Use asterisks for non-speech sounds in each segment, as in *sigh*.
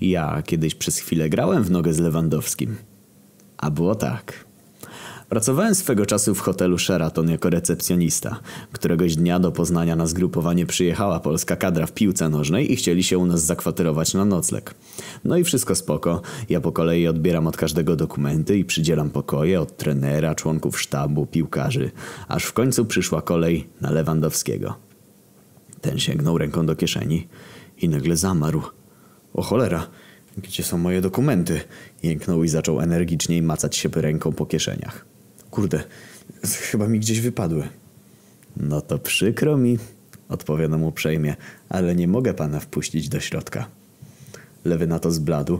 Ja kiedyś przez chwilę grałem w nogę z Lewandowskim. A było tak. Pracowałem swego czasu w hotelu Sheraton jako recepcjonista. Któregoś dnia do Poznania na zgrupowanie przyjechała polska kadra w piłce nożnej i chcieli się u nas zakwaterować na nocleg. No i wszystko spoko. Ja po kolei odbieram od każdego dokumenty i przydzielam pokoje od trenera, członków sztabu, piłkarzy. Aż w końcu przyszła kolej na Lewandowskiego. Ten sięgnął ręką do kieszeni i nagle zamarł. O cholera, gdzie są moje dokumenty? Jęknął i zaczął energicznie macać się ręką po kieszeniach. Kurde, chyba mi gdzieś wypadły. No to przykro mi, odpowiadam uprzejmie, ale nie mogę pana wpuścić do środka. Lewy na to zbladł,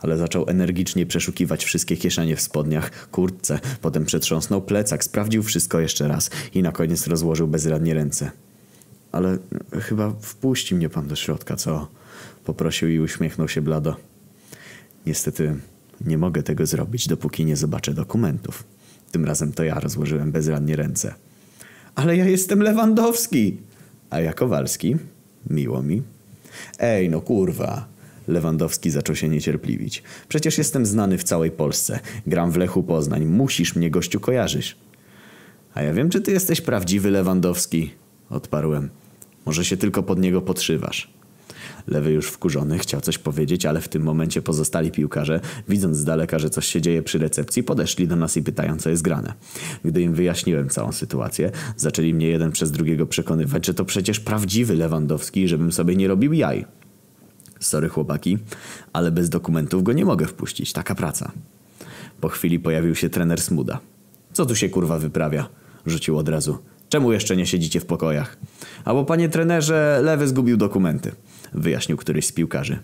ale zaczął energicznie przeszukiwać wszystkie kieszenie w spodniach, kurtce, potem przetrząsnął plecak, sprawdził wszystko jeszcze raz i na koniec rozłożył bezradnie ręce. Ale chyba wpuści mnie pan do środka, co? Poprosił i uśmiechnął się blado. Niestety nie mogę tego zrobić, dopóki nie zobaczę dokumentów. Tym razem to ja rozłożyłem bezradnie ręce. Ale ja jestem Lewandowski! A ja Kowalski? Miło mi. Ej, no kurwa. Lewandowski zaczął się niecierpliwić. Przecież jestem znany w całej Polsce. Gram w Lechu Poznań. Musisz mnie, gościu, kojarzyć. A ja wiem, czy ty jesteś prawdziwy Lewandowski. Odparłem. Może się tylko pod niego podszywasz. Lewy już wkurzony chciał coś powiedzieć, ale w tym momencie pozostali piłkarze, widząc z daleka, że coś się dzieje przy recepcji, podeszli do nas i pytają, co jest grane. Gdy im wyjaśniłem całą sytuację, zaczęli mnie jeden przez drugiego przekonywać, że to przecież prawdziwy Lewandowski, żebym sobie nie robił jaj. Sorry chłopaki, ale bez dokumentów go nie mogę wpuścić, taka praca. Po chwili pojawił się trener Smuda. Co tu się kurwa wyprawia? Rzucił od razu. Czemu jeszcze nie siedzicie w pokojach? Albo panie trenerze, lewy zgubił dokumenty wyjaśnił któryś z piłkarzy.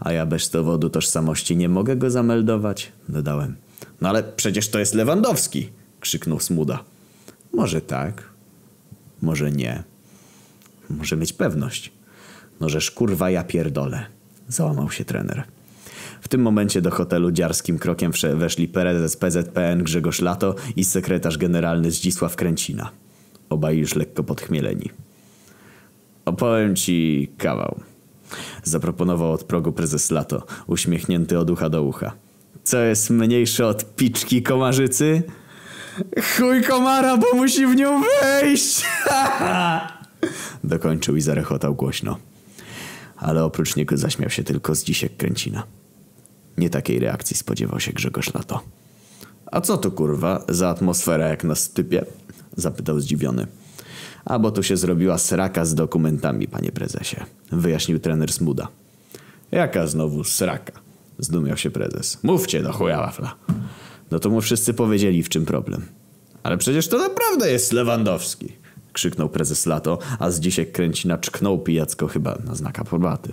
A ja bez dowodu tożsamości nie mogę go zameldować, dodałem. No ale przecież to jest Lewandowski, krzyknął Smuda. Może tak, może nie. Może mieć pewność. No żeż kurwa ja pierdolę. Załamał się trener. W tym momencie do hotelu dziarskim krokiem weszli prezes PZPN Grzegorz Lato i sekretarz generalny Zdzisław Kręcina. Obaj już lekko podchmieleni. Opowiem ci kawał. Zaproponował od progu prezes Lato, uśmiechnięty od ucha do ucha. Co jest mniejsze od piczki komarzycy? Chuj komara, bo musi w nią wejść! *laughs* Dokończył i zarechotał głośno. Ale oprócz niego zaśmiał się tylko z dzisiek Kręcina. Nie takiej reakcji spodziewał się Grzegorz Lato. A co to kurwa za atmosfera jak na stypie? Zapytał zdziwiony. A bo tu się zrobiła sraka z dokumentami, panie prezesie, wyjaśnił trener Smuda. Jaka znowu sraka? Zdumiał się prezes. Mówcie do chuja wafla. No to mu wszyscy powiedzieli w czym problem. Ale przecież to naprawdę jest Lewandowski! Krzyknął prezes Lato, a z dzisiaj kręci naczknął pijacko chyba na znak aprobaty.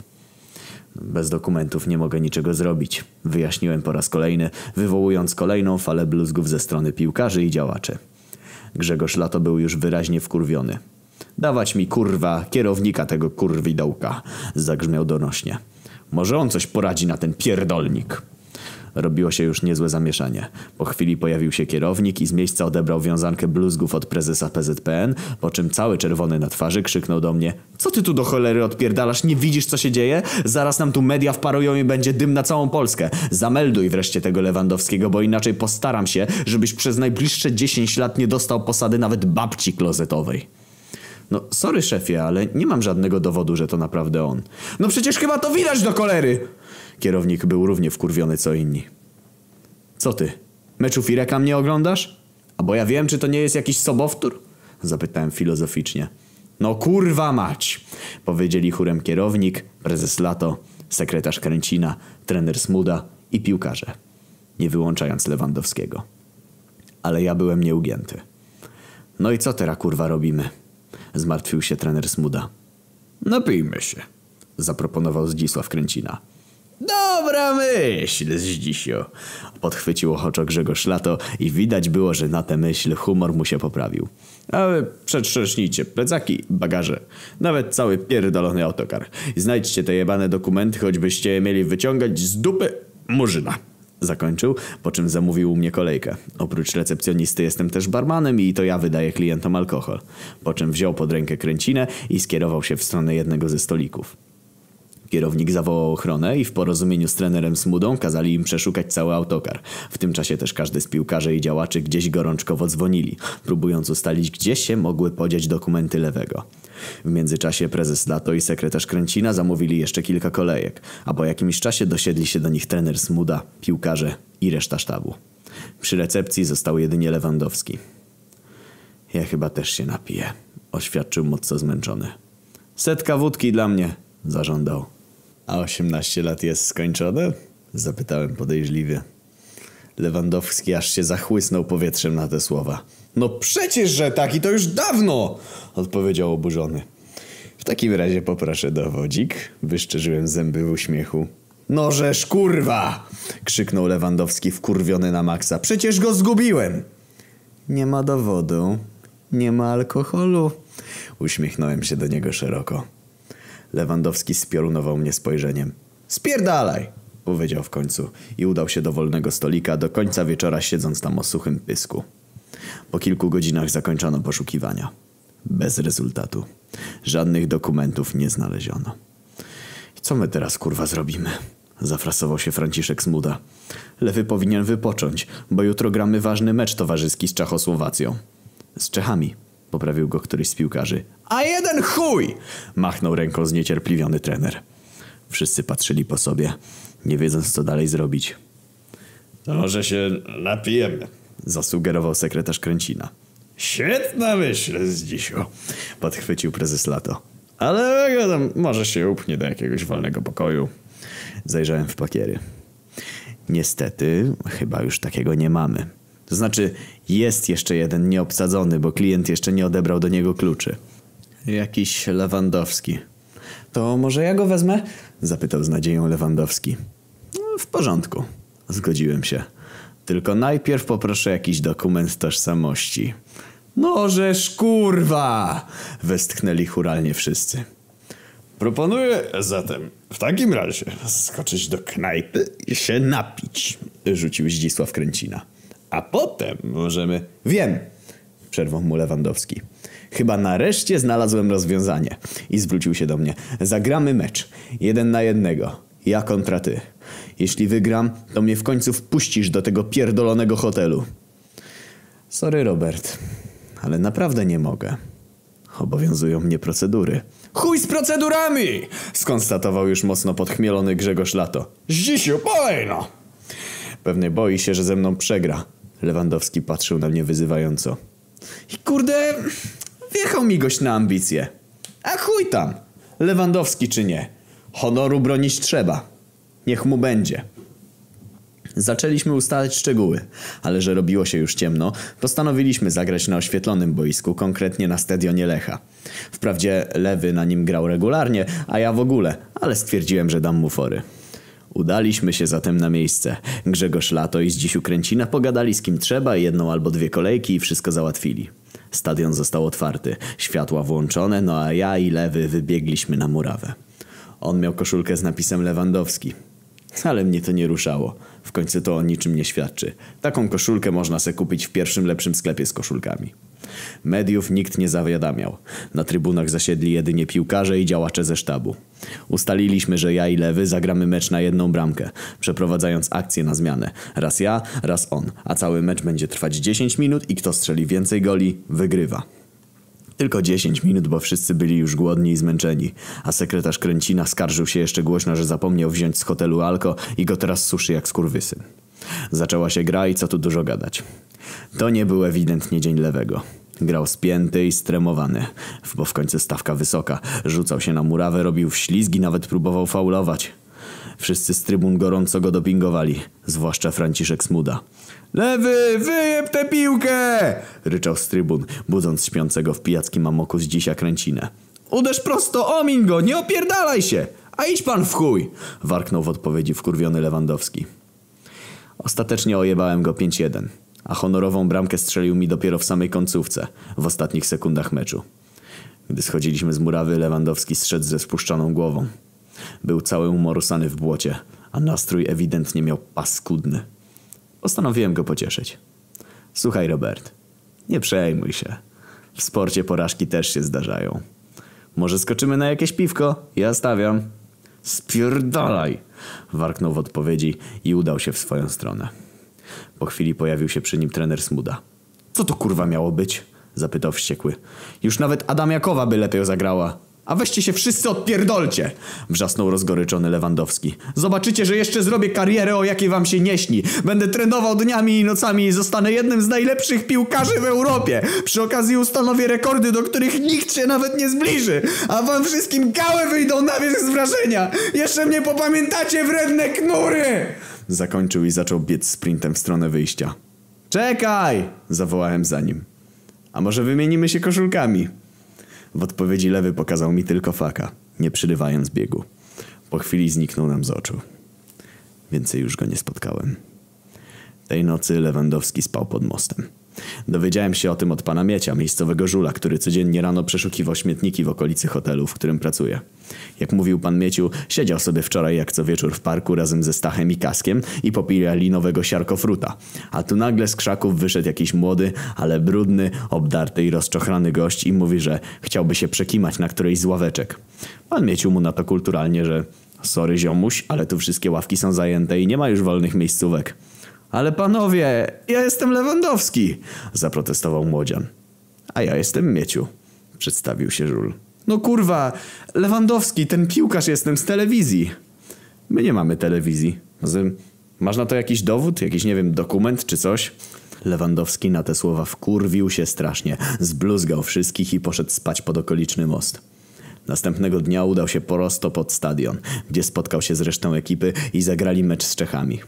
Bez dokumentów nie mogę niczego zrobić, wyjaśniłem po raz kolejny, wywołując kolejną falę bluzgów ze strony piłkarzy i działaczy. Grzegorz Lato był już wyraźnie wkurwiony. Dawać mi kurwa kierownika tego kurwidołka, zagrzmiał donośnie. Może on coś poradzi na ten pierdolnik. Robiło się już niezłe zamieszanie. Po chwili pojawił się kierownik i z miejsca odebrał wiązankę bluzgów od prezesa PZPN, po czym cały czerwony na twarzy krzyknął do mnie Co ty tu do cholery odpierdalasz? Nie widzisz co się dzieje? Zaraz nam tu media wparują i będzie dym na całą Polskę. Zamelduj wreszcie tego Lewandowskiego, bo inaczej postaram się, żebyś przez najbliższe 10 lat nie dostał posady nawet babci klozetowej. No, sorry szefie, ale nie mam żadnego dowodu, że to naprawdę on. No przecież chyba to widać do kolery! Kierownik był równie wkurwiony co inni. Co ty? Meczu Fireka mnie oglądasz? A bo ja wiem, czy to nie jest jakiś sobowtór? Zapytałem filozoficznie. No kurwa mać! Powiedzieli chórem kierownik, prezes Lato, sekretarz Kręcina, trener Smuda i piłkarze. Nie wyłączając Lewandowskiego. Ale ja byłem nieugięty. No i co teraz kurwa robimy? Zmartwił się trener Smuda. Napijmy się, zaproponował Zdzisław Kręcina. Dobra myśl, Zdzisio. Podchwycił ochoczo Grzegorz Lato i widać było, że na tę myśl humor mu się poprawił. Ale przetrząśnijcie plecaki, bagaże. Nawet cały pierdolony autokar. Znajdźcie te jebane dokumenty, choćbyście je mieli wyciągać z dupy murzyna. Zakończył, po czym zamówił u mnie kolejkę. Oprócz recepcjonisty jestem też barmanem i to ja wydaję klientom alkohol. Po czym wziął pod rękę kręcinę i skierował się w stronę jednego ze stolików. Kierownik zawołał ochronę i w porozumieniu z trenerem Smudą kazali im przeszukać cały autokar. W tym czasie też każdy z piłkarzy i działaczy gdzieś gorączkowo dzwonili, próbując ustalić, gdzie się mogły podziać dokumenty lewego. W międzyczasie prezes Lato i sekretarz Kręcina zamówili jeszcze kilka kolejek, a po jakimś czasie dosiedli się do nich trener Smuda, piłkarze i reszta sztabu. Przy recepcji został jedynie Lewandowski. Ja chyba też się napiję, oświadczył mocno zmęczony. Setka wódki dla mnie, zażądał. A 18 lat jest skończone? Zapytałem podejrzliwie. Lewandowski aż się zachłysnął powietrzem na te słowa. No przecież, że tak i to już dawno! Odpowiedział oburzony. W takim razie poproszę dowodzik. Wyszczerzyłem zęby w uśmiechu. No żeż kurwa! Krzyknął Lewandowski wkurwiony na maksa. Przecież go zgubiłem! Nie ma dowodu. Nie ma alkoholu. Uśmiechnąłem się do niego szeroko. Lewandowski spiorunował mnie spojrzeniem. Spierdalaj! Powiedział w końcu i udał się do wolnego stolika, do końca wieczora siedząc tam o suchym pysku. Po kilku godzinach zakończono poszukiwania. Bez rezultatu. Żadnych dokumentów nie znaleziono. Co my teraz kurwa zrobimy? Zafrasował się Franciszek Smuda. Lewy powinien wypocząć, bo jutro gramy ważny mecz towarzyski z Czechosłowacją. Z Czechami, poprawił go któryś z piłkarzy. A jeden chuj! Machnął ręką zniecierpliwiony trener. Wszyscy patrzyli po sobie, nie wiedząc co dalej zrobić. To może się napijemy. Zasugerował sekretarz Kręcina. Świetna myśl z dzisiu. Podchwycił prezes Lato. Ale może się upnie do jakiegoś wolnego pokoju. Zajrzałem w pakiery. Niestety, chyba już takiego nie mamy. To znaczy, jest jeszcze jeden nieobsadzony, bo klient jeszcze nie odebrał do niego kluczy. Jakiś Lewandowski. To może ja go wezmę? Zapytał z nadzieją Lewandowski. No, w porządku. Zgodziłem się. Tylko najpierw poproszę jakiś dokument tożsamości. No żeż kurwa! Westchnęli churalnie wszyscy. Proponuję zatem w takim razie skoczyć do knajpy i się napić, rzucił Zdzisław Kręcina. A potem możemy... Wiem, przerwał mu Lewandowski. Chyba nareszcie znalazłem rozwiązanie. I zwrócił się do mnie. Zagramy mecz. Jeden na jednego. Ja kontra ty. Jeśli wygram, to mnie w końcu wpuścisz do tego pierdolonego hotelu. Sorry, Robert, ale naprawdę nie mogę. Obowiązują mnie procedury. Chuj z procedurami! Skonstatował już mocno podchmielony Grzegorz Lato. Zdzisiu, polejno! Pewnie boi się, że ze mną przegra. Lewandowski patrzył na mnie wyzywająco. I kurde, wjechał mi gość na ambicje. A chuj tam, Lewandowski czy nie. Honoru bronić trzeba. Niech mu będzie. Zaczęliśmy ustalać szczegóły, ale że robiło się już ciemno, postanowiliśmy zagrać na oświetlonym boisku, konkretnie na stadionie Lecha. Wprawdzie Lewy na nim grał regularnie, a ja w ogóle, ale stwierdziłem, że dam mu fory. Udaliśmy się zatem na miejsce. Grzegorz Lato i Zdzisiu Kręcina pogadali z kim trzeba, jedną albo dwie kolejki i wszystko załatwili. Stadion został otwarty, światła włączone, no a ja i Lewy wybiegliśmy na murawę. On miał koszulkę z napisem Lewandowski. Ale mnie to nie ruszało. W końcu to o niczym nie świadczy. Taką koszulkę można se kupić w pierwszym lepszym sklepie z koszulkami. Mediów nikt nie zawiadamiał. Na trybunach zasiedli jedynie piłkarze i działacze ze sztabu. Ustaliliśmy, że ja i Lewy zagramy mecz na jedną bramkę, przeprowadzając akcję na zmianę. Raz ja, raz on, a cały mecz będzie trwać 10 minut i kto strzeli więcej goli, wygrywa. Tylko 10 minut, bo wszyscy byli już głodni i zmęczeni, a sekretarz Kręcina skarżył się jeszcze głośno, że zapomniał wziąć z hotelu alko i go teraz suszy jak skurwysyn. Zaczęła się gra i co tu dużo gadać. To nie był ewidentnie dzień lewego. Grał spięty i stremowany, bo w końcu stawka wysoka. Rzucał się na murawę, robił wślizgi, nawet próbował faulować. Wszyscy z trybun gorąco go dopingowali, zwłaszcza Franciszek Smuda. Lewy, wyjeb tę piłkę! ryczał z trybun, budząc śpiącego w pijackim amoku z dzisia kręcinę. Uderz prosto, omin go, nie opierdalaj się! A idź pan w chuj! warknął w odpowiedzi wkurwiony Lewandowski. Ostatecznie ojebałem go 5-1, a honorową bramkę strzelił mi dopiero w samej końcówce, w ostatnich sekundach meczu. Gdy schodziliśmy z murawy, Lewandowski zszedł ze spuszczoną głową. Był cały umorusany w błocie, a nastrój ewidentnie miał paskudny. Postanowiłem go pocieszyć. Słuchaj, Robert, nie przejmuj się. W sporcie porażki też się zdarzają. Może skoczymy na jakieś piwko? Ja stawiam. Spierdalaj! Warknął w odpowiedzi i udał się w swoją stronę. Po chwili pojawił się przy nim trener Smuda. Co to kurwa miało być? Zapytał wściekły. Już nawet Adamiakowa by lepiej zagrała. A weźcie się wszyscy odpierdolcie! Wrzasnął rozgoryczony Lewandowski. Zobaczycie, że jeszcze zrobię karierę, o jakiej wam się nie śni. Będę trenował dniami i nocami i zostanę jednym z najlepszych piłkarzy w Europie. Przy okazji ustanowię rekordy, do których nikt się nawet nie zbliży. A wam wszystkim gałe wyjdą na wierzch z wrażenia. Jeszcze mnie popamiętacie, wredne knury! Zakończył i zaczął biec sprintem w stronę wyjścia. Czekaj! Zawołałem za nim. A może wymienimy się koszulkami? W odpowiedzi lewy pokazał mi tylko faka, nie przerywając biegu. Po chwili zniknął nam z oczu. Więcej już go nie spotkałem. Tej nocy Lewandowski spał pod mostem. Dowiedziałem się o tym od pana Miecia, miejscowego żula, który codziennie rano przeszukiwał śmietniki w okolicy hotelu, w którym pracuje. Jak mówił pan Mieciu, siedział sobie wczoraj jak co wieczór w parku razem ze Stachem i Kaskiem i popijali nowego siarkofruta. A tu nagle z krzaków wyszedł jakiś młody, ale brudny, obdarty i rozczochrany gość i mówi, że chciałby się przekimać na którejś z ławeczek. Pan Mieciu mu na to kulturalnie, że sorry ziomuś, ale tu wszystkie ławki są zajęte i nie ma już wolnych miejscówek. Ale panowie, ja jestem Lewandowski, zaprotestował młodzian. A ja jestem Mieciu, przedstawił się żul. No kurwa, Lewandowski, ten piłkarz jestem z telewizji. My nie mamy telewizji. Masz na to jakiś dowód, jakiś, nie wiem, dokument czy coś? Lewandowski na te słowa wkurwił się strasznie, zbluzgał wszystkich i poszedł spać pod okoliczny most. Następnego dnia udał się prosto pod stadion, gdzie spotkał się z resztą ekipy i zagrali mecz z Czechami.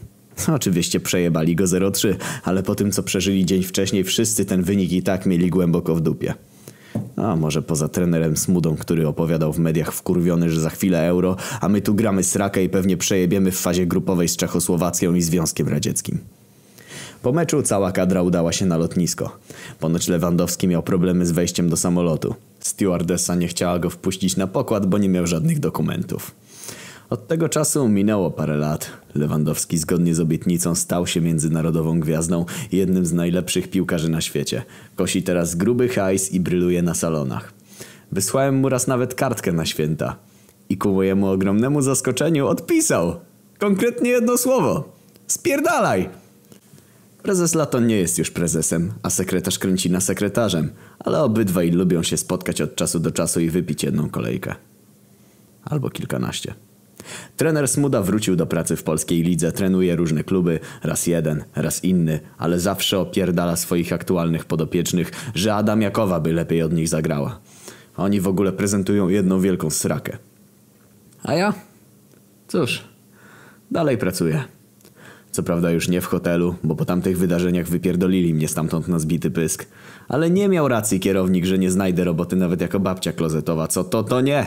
Oczywiście przejebali go 0-3, ale po tym co przeżyli dzień wcześniej wszyscy ten wynik i tak mieli głęboko w dupie. A może poza trenerem Smudą, który opowiadał w mediach wkurwiony, że za chwilę euro, a my tu gramy srakę i pewnie przejebiemy w fazie grupowej z Czechosłowacją i Związkiem Radzieckim. Po meczu cała kadra udała się na lotnisko. Ponoć Lewandowski miał problemy z wejściem do samolotu. Stewardessa nie chciała go wpuścić na pokład, bo nie miał żadnych dokumentów. Od tego czasu minęło parę lat. Lewandowski zgodnie z obietnicą stał się międzynarodową gwiazdą i jednym z najlepszych piłkarzy na świecie. Kosi teraz gruby hajs i bryluje na salonach. Wysłałem mu raz nawet kartkę na święta. I ku mojemu ogromnemu zaskoczeniu odpisał. Konkretnie jedno słowo. Spierdalaj! Prezes Laton nie jest już prezesem, a sekretarz kręci na sekretarzem, ale obydwaj lubią się spotkać od czasu do czasu i wypić jedną kolejkę. Albo kilkanaście. Trener Smuda wrócił do pracy w polskiej lidze, trenuje różne kluby, raz jeden, raz inny, ale zawsze opierdala swoich aktualnych podopiecznych, że Adam Jakowa by lepiej od nich zagrała. Oni w ogóle prezentują jedną wielką srakę. A ja? Cóż, dalej pracuję. Co prawda już nie w hotelu, bo po tamtych wydarzeniach wypierdolili mnie stamtąd na zbity pysk. Ale nie miał racji kierownik, że nie znajdę roboty nawet jako babcia klozetowa. Co to, to nie.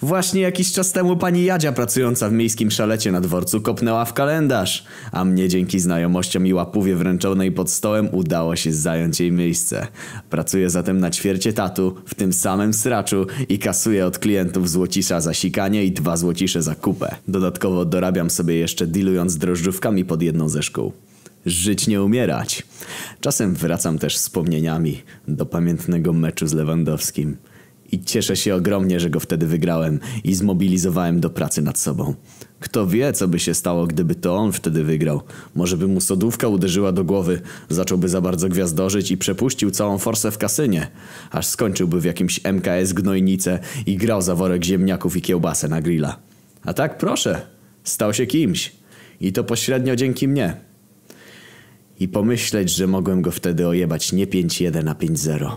Właśnie jakiś czas temu pani Jadzia pracująca w miejskim szalecie na dworcu kopnęła w kalendarz. A mnie dzięki znajomościom i łapówie wręczonej pod stołem udało się zająć jej miejsce. Pracuję zatem na ćwiercie tatu, w tym samym sraczu i kasuję od klientów złocisza za sikanie i dwa złocisze za kupę. Dodatkowo dorabiam sobie jeszcze dealując drożdżówkami pod jedną ze szkół. Żyć nie umierać. Czasem wracam też wspomnieniami do pamiętnego meczu z Lewandowskim. I cieszę się ogromnie, że go wtedy wygrałem i zmobilizowałem do pracy nad sobą. Kto wie, co by się stało, gdyby to on wtedy wygrał. Może by mu sodówka uderzyła do głowy, zacząłby za bardzo gwiazdorzyć i przepuścił całą forsę w kasynie. Aż skończyłby w jakimś MKS Gnojnice i grał za worek ziemniaków i kiełbasę na grilla. A tak proszę, stał się kimś. I to pośrednio dzięki mnie. I pomyśleć, że mogłem go wtedy ojebać nie 5-1, a 5-0.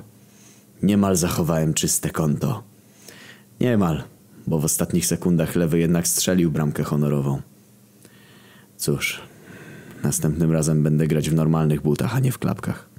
Niemal zachowałem czyste konto. Niemal, bo w ostatnich sekundach lewy jednak strzelił bramkę honorową. Cóż, następnym razem będę grać w normalnych butach, a nie w klapkach.